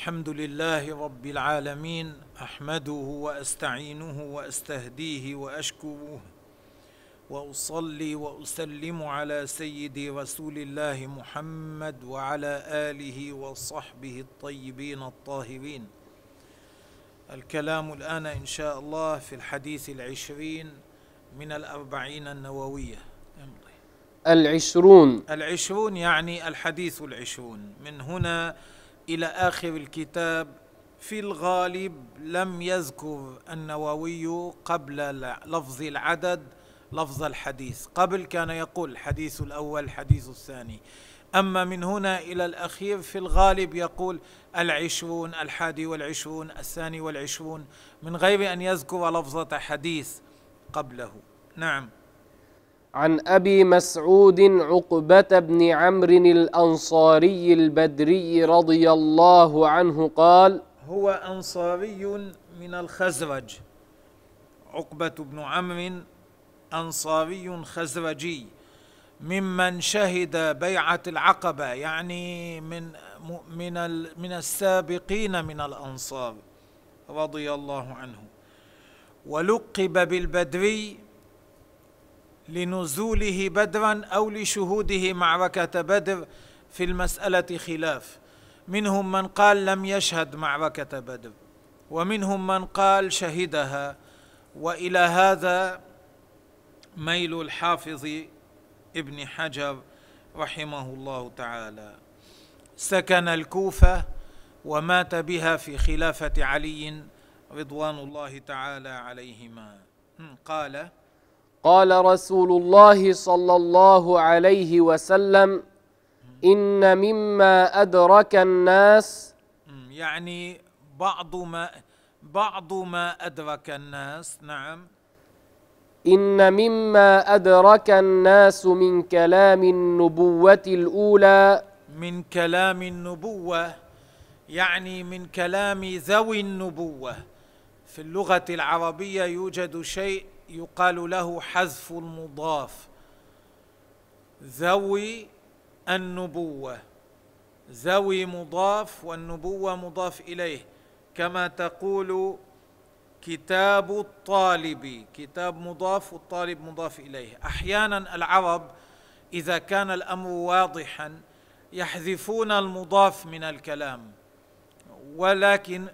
الحمد لله رب العالمين أحمده وأستعينه وأستهديه وأشكره وأصلي وأسلم على سيدي رسول الله محمد وعلى آله وصحبه الطيبين الطاهرين. الكلام الآن إن شاء الله في الحديث العشرين من الأربعين النووية. العشرون. العشرون يعني الحديث العشرون. من هنا إلى آخر الكتاب في الغالب لم يذكر النووي قبل لفظ العدد لفظ الحديث. قبل كان يقول الحديث الأول الحديث الثاني. أما من هنا إلى الأخير في الغالب يقول العشرون الحادي والعشرون الثاني والعشرون من غير أن يذكر لفظة حديث قبله. نعم. عن أبي مسعود عقبة بن عمرو الأنصاري البدري رضي الله عنه قال هو أنصاري من الخزرج. عقبة بن عمرو أنصاري خزرجي. ممن شهد بيعة العقبة يعني من من من السابقين من الأنصار رضي الله عنه. ولقب بالبدري لنزوله بدرا أو لشهوده معركة بدر في المسألة خلاف. منهم من قال لم يشهد معركة بدر ومنهم من قال شهدها. وإلى هذا ميل الحافظ ابن حجر رحمه الله تعالى. سكن الكوفة ومات بها في خلافة علي رضوان الله تعالى عليهما. قال قال رسول الله صلى الله عليه وسلم إن مما أدرك الناس يعني بعض ما بعض ما أدرك الناس نعم. إن مما أدرك الناس من كلام النبوة الأولى من كلام النبوة يعني من كلام ذوي النبوة. في اللغة العربية يوجد شيء يقال له حذف المضاف. ذوي النبوة. ذوي مضاف والنبوة مضاف إليه. كما تقول كتاب الطالب. كتاب مضاف والطالب مضاف إليه. أحيانا العرب إذا كان الأمر واضحا يحذفون المضاف من الكلام. ولكن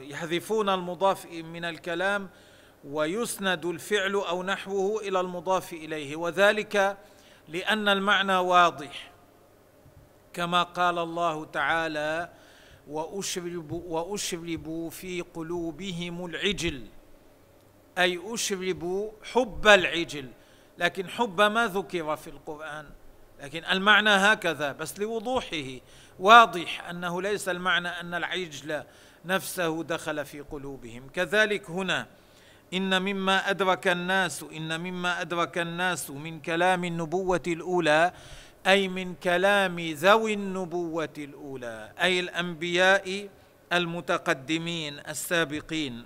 يحذفون المضاف من الكلام ويسند الفعل أو نحوه إلى المضاف إليه وذلك لأن المعنى واضح. كما قال الله تعالى واشربوا, وأشربوا في قلوبهم العجل. أي اشربوا حب العجل. لكن حب ما ذكر في القرآن؟ لكن المعنى هكذا بس لوضوحه. واضح أنه ليس المعنى أن العجل نفسه دخل في قلوبهم. كذلك هنا ان مما ادرك الناس ان مما ادرك الناس من كلام النبوه الاولى اي من كلام ذوي النبوه الاولى اي الانبياء المتقدمين السابقين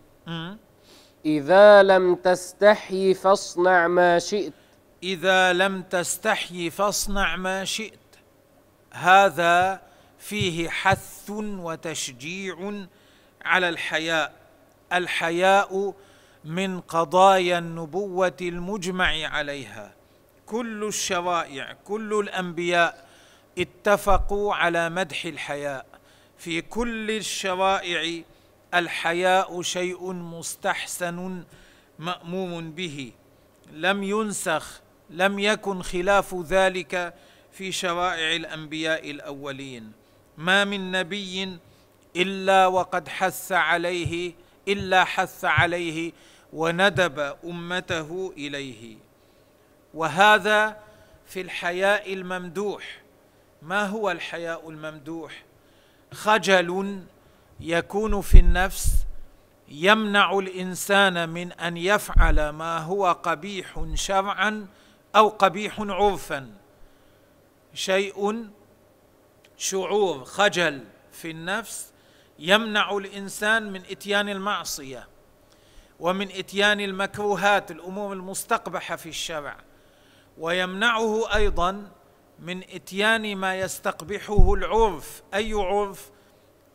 اذا لم تستحي فاصنع ما شئت اذا لم تستحي فاصنع ما شئت هذا فيه حث وتشجيع على الحياء الحياء من قضايا النبوة المجمع عليها. كل الشرائع كل الأنبياء اتفقوا على مدح الحياء. في كل الشرائع الحياء شيء مستحسن مامور به. لم ينسخ لم يكن خلاف ذلك في شرائع الأنبياء الأولين. ما من نبي إلا وقد حث عليه إلا حث عليه وندب أمته إليه. وهذا في الحياء الممدوح. ما هو الحياء الممدوح؟ خجل يكون في النفس يمنع الإنسان من أن يفعل ما هو قبيح شرعا أو قبيح عرفا. شيء شعور خجل في النفس يمنع الإنسان من إتيان المعصية. ومن إتيان المكروهات الأمور المستقبحة في الشرع ويمنعه أيضا من إتيان ما يستقبحه العرف. أي عرف؟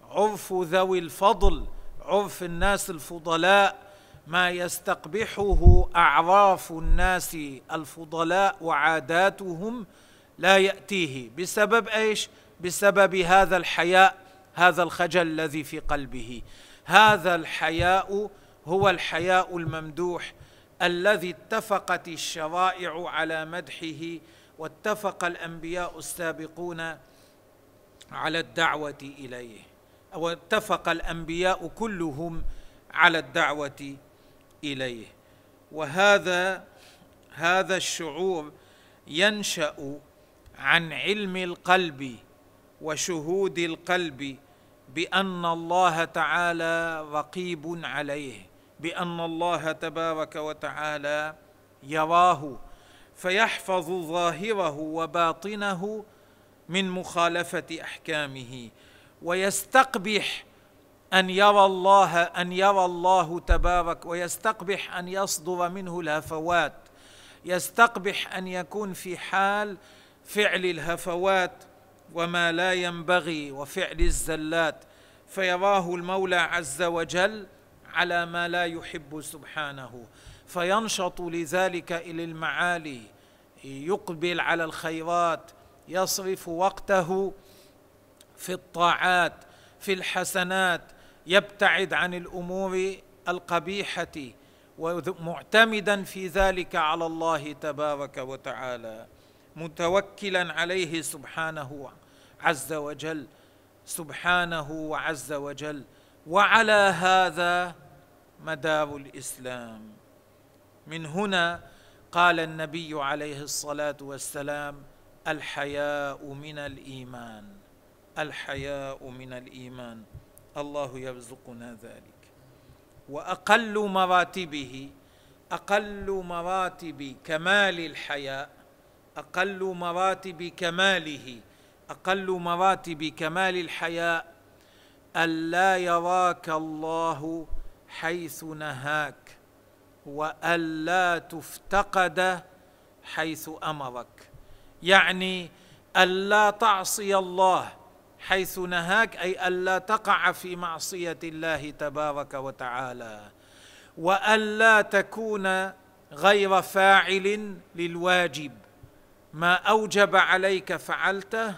عرف ذوي الفضل عرف الناس الفضلاء. ما يستقبحه أعراف الناس الفضلاء وعاداتهم لا يأتيه. بسبب إيش؟ بسبب هذا الحياء هذا الخجل الذي في قلبه. هذا الحياء هو الحياء الممدوح الذي اتفقت الشرائع على مدحه واتفق الأنبياء السابقون على الدعوة إليه. واتفق الأنبياء كلهم على الدعوة إليه. وهذا هذا الشعور ينشأ عن علم القلب وشهود القلب بأن الله تعالى رقيب عليه. بأن الله تبارك وتعالى يراه فيحفظ ظاهره وباطنه من مخالفة أحكامه ويستقبح أن يرى الله أن يرى الله تبارك ويستقبح أن يصدر منه الهفوات يستقبح أن يكون في حال فعل الهفوات وما لا ينبغي وفعل الزلات فيراه المولى عز وجل على ما لا يحب سبحانه. فينشط لذلك إلى المعالي. يقبل على الخيرات. يصرف وقته في الطاعات في الحسنات. يبتعد عن الأمور القبيحة. ومعتمدا في ذلك على الله تبارك وتعالى. متوكلا عليه سبحانه عز وجل. سبحانه وعز وجل. وعلى هذا مدار الإسلام. من هنا قال النبي عليه الصلاة والسلام الحياء من الإيمان. الحياء من الإيمان. الله يرزقنا ذلك. وأقل مراتبه أقل مراتب كمال الحياء أقل مراتب كماله أقل مراتب كمال الحياء ألا يراك الله حيث نهاك وألا تفتقد حيث أمرك. يعني ألا تعصي الله حيث نهاك أي ألا تقع في معصية الله تبارك وتعالى. وألا تكون غير فاعل للواجب. ما أوجب عليك فعلته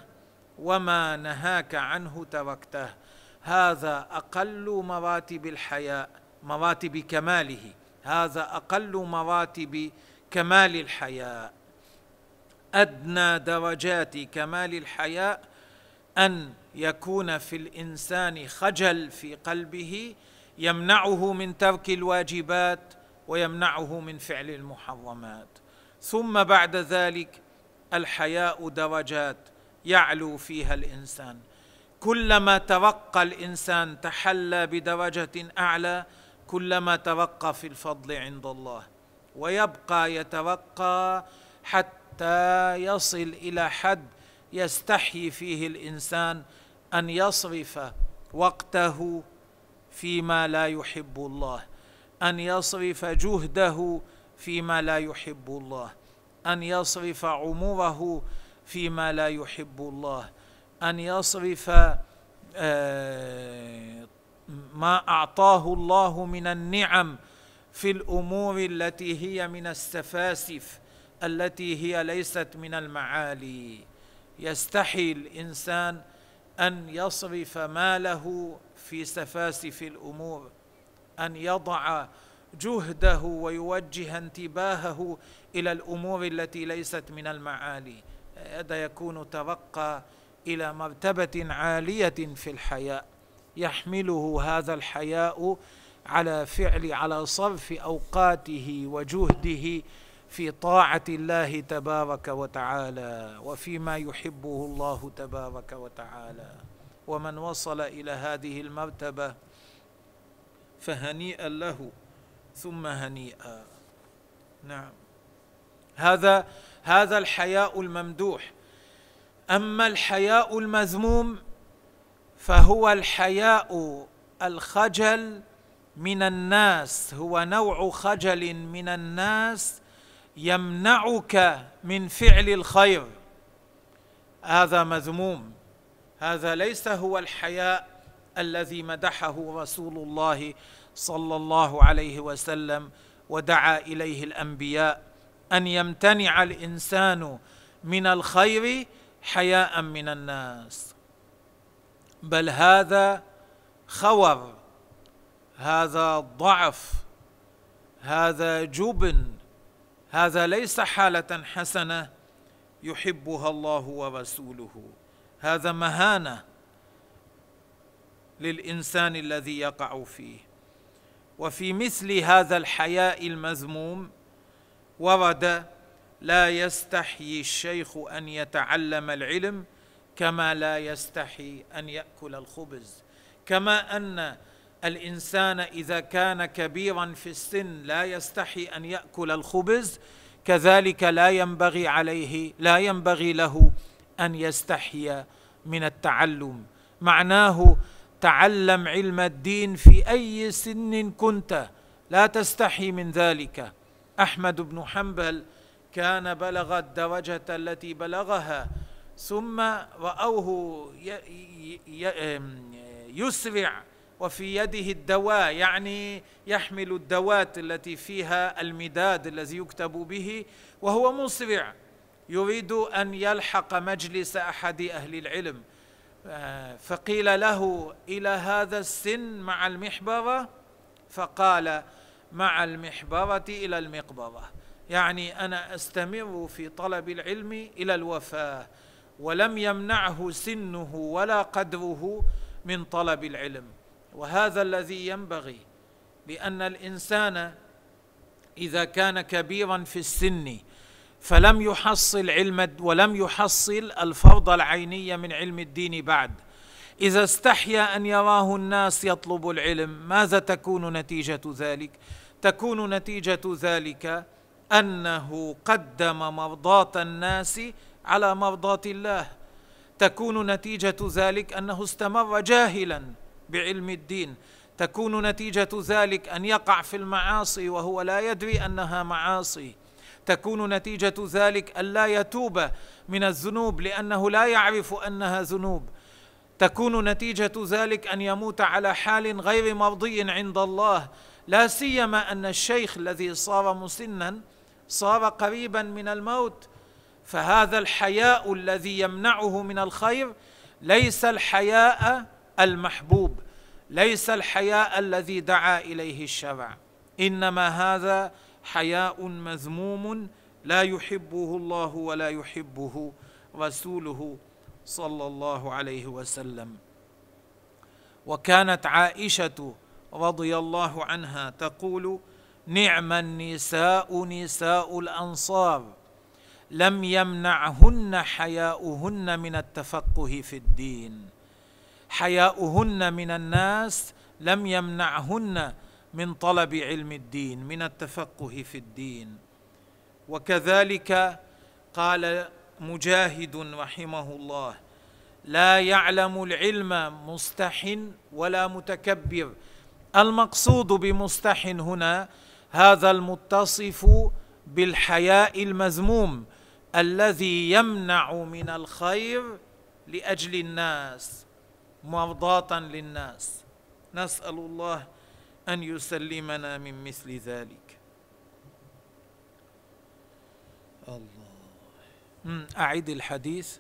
وما نهاك عنه تركته. هذا أقل مراتب الحياء مراتب كماله. هذا أقل مراتب كمال الحياء أدنى درجات كمال الحياء أن يكون في الإنسان خجل في قلبه يمنعه من ترك الواجبات ويمنعه من فعل المحرمات. ثم بعد ذلك الحياء درجات يعلو فيها الإنسان. كلما ترقى الإنسان تحلى بدرجة أعلى كلما ترقى في الفضل عند الله ويبقى يترقى حتى يصل إلى حد يستحيي فيه الإنسان أن يصرف وقته فيما لا يحب الله أن يصرف جهده فيما لا يحب الله أن يصرف عمره فيما لا يحب الله. أن يصرف آه، ما أعطاه الله من النعم في الأمور التي هي من السفاسف التي هي ليست من المعالي. يستحي الإنسان أن يصرف ماله في سفاسف الأمور أن يضع جهده ويوجه انتباهه إلى الأمور التي ليست من المعالي. هذا يكون ترقى إلى مرتبة عالية في الحياء يحمله هذا الحياء على فعل على صرف أوقاته وجهده في طاعة الله تبارك وتعالى وفيما يحبه الله تبارك وتعالى. ومن وصل إلى هذه المرتبة فهنيئا له ثم هنيئا. نعم. هذا هذا الحياء الممدوح. أما الحياء المذموم فهو الحياء الخجل من الناس هو نوع خجل من الناس يمنعك من فعل الخير. هذا مذموم هذا ليس هو الحياء الذي مدحه رسول الله صلى الله عليه وسلم ودعا إليه الأنبياء. أن يمتنع الإنسان من الخير حياء من الناس. بل هذا خور هذا ضعف هذا جبن هذا ليس حالة حسنة يحبها الله ورسوله. هذا مهانة للإنسان الذي يقع فيه. وفي مثل هذا الحياء المذموم ورد لا يستحيي الشيخ أن يتعلم العلم كما لا يستحي أن يأكل الخبز. كما أن الإنسان إذا كان كبيرا في السن لا يستحي أن يأكل الخبز كذلك لا ينبغي عليه لا ينبغي له أن يستحي من التعلم. معناه تعلم علم الدين في أي سن كنت لا تستحي من ذلك. أحمد بن حنبل كان بلغ الدرجه التي بلغها ثم رأوه يسرع وفي يده الدواء يعني يحمل الدوات التي فيها المداد الذي يكتب به وهو مسرع يريد أن يلحق مجلس أحد أهل العلم. آه، فقيل له إلى هذا السن مع المحبرة؟ فقال مع المحبرة إلى المقبرة. يعني أنا أستمر في طلب العلم إلى الوفاة ولم يمنعه سنه ولا قدره من طلب العلم. وهذا الذي ينبغي لأن الإنسان إذا كان كبيرا في السن فلم يحصل علم ولم يحصل الفرض العيني من علم الدين بعد. إذا استحيا أن يراه الناس يطلب العلم ماذا تكون نتيجة ذلك؟ تكون نتيجة ذلك أنه قدم مرضاة الناس على مرضاة الله. تكون نتيجة ذلك أنه استمر جاهلا بعلم الدين. تكون نتيجة ذلك أن يقع في المعاصي وهو لا يدري أنها معاصي. تكون نتيجة ذلك أن لا يتوب من الذنوب لأنه لا يعرف أنها ذنوب. تكون نتيجة ذلك أن يموت على حال غير مرضي عند الله. لا سيما أن الشيخ الذي صار مسنا صار قريبا من الموت فهذا الحياء الذي يمنعه من الخير ليس الحياء المحبوب ليس الحياء الذي دعا إليه الشرع. إنما هذا حياء مذموم لا يحبه الله ولا يحبه رسوله صلى الله عليه وسلم. وكانت عائشة رضي الله عنها تقول نعم النساء نساء الأنصار لم يمنعهن حياؤهن من التفقه في الدين. حياؤهن من الناس لم يمنعهن من طلب علم الدين من التفقه في الدين. وكذلك قال مجاهد رحمه الله لا يعلم العلم مستح ولا متكبر. المقصود بمستح هنا هذا المتصف بالحياء المذموم الذي يمنع من الخير لأجل الناس مرضاه للناس. نسأل الله أن يسلمنا من مثل ذلك. الله. اعد الحديث.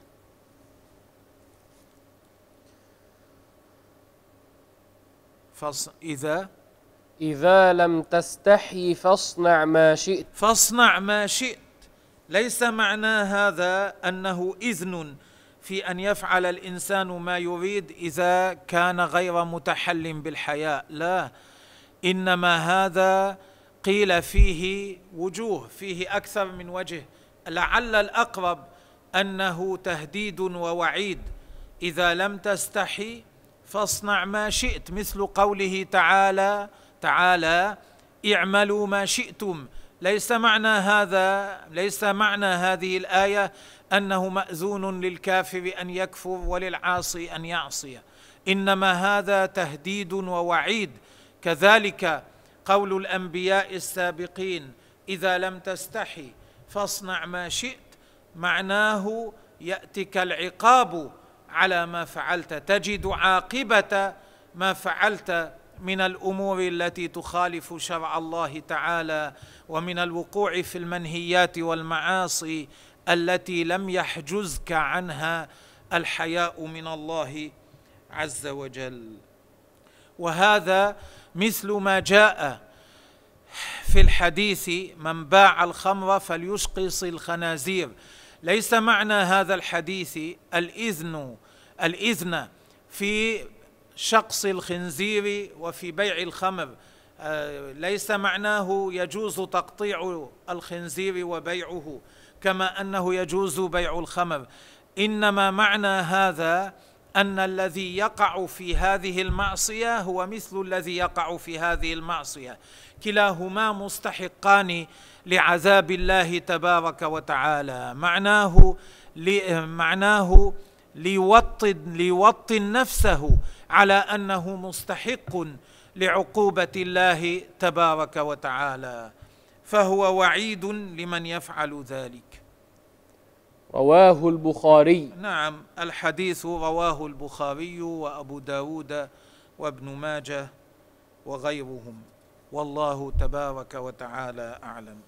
فص... إذا إذا لم تستحي فاصنع ما شئت. فاصنع ما شئت. ليس معنى هذا أنه إذن في أن يفعل الإنسان ما يريد إذا كان غير متحل بالحياء لا إنما هذا قيل فيه وجوه فيه أكثر من وجه. لعل الأقرب أنه تهديد ووعيد. إذا لم تستحي فاصنع ما شئت مثل قوله تعالى تعالى اعملوا ما شئتم. ليس معنى هذا ليس معنى هذه الآية أنه مأذون للكافر أن يكفر وللعاصي أن يعصي. إنما هذا تهديد ووعيد. كذلك قول الأنبياء السابقين إذا لم تستحي فاصنع ما شئت. معناه يأتك العقاب على ما فعلت. تجد عاقبة ما فعلت من الأمور التي تخالف شرع الله تعالى ومن الوقوع في المنهيات والمعاصي التي لم يحجزك عنها الحياء من الله عز وجل. وهذا مثل ما جاء في الحديث من باع الخمر فليشقص الخنازير ليس معنى هذا الحديث الإذن الإذن في شقص الخنزير وفي بيع الخمر. آه، ليس معناه يجوز تقطيع الخنزير وبيعه كما أنه يجوز بيع الخمر. إنما معنى هذا أن الذي يقع في هذه المعصية هو مثل الذي يقع في هذه المعصية. كلاهما مستحقان لعذاب الله تبارك وتعالى. معناه معناه ليوطن ليوطن نفسه على أنه مستحق لعقوبة الله تبارك وتعالى فهو وعيد لمن يفعل ذلك. رواه البخاري. نعم الحديث رواه البخاري وأبو داود وابن ماجه وغيرهم. والله تبارك وتعالى أعلم.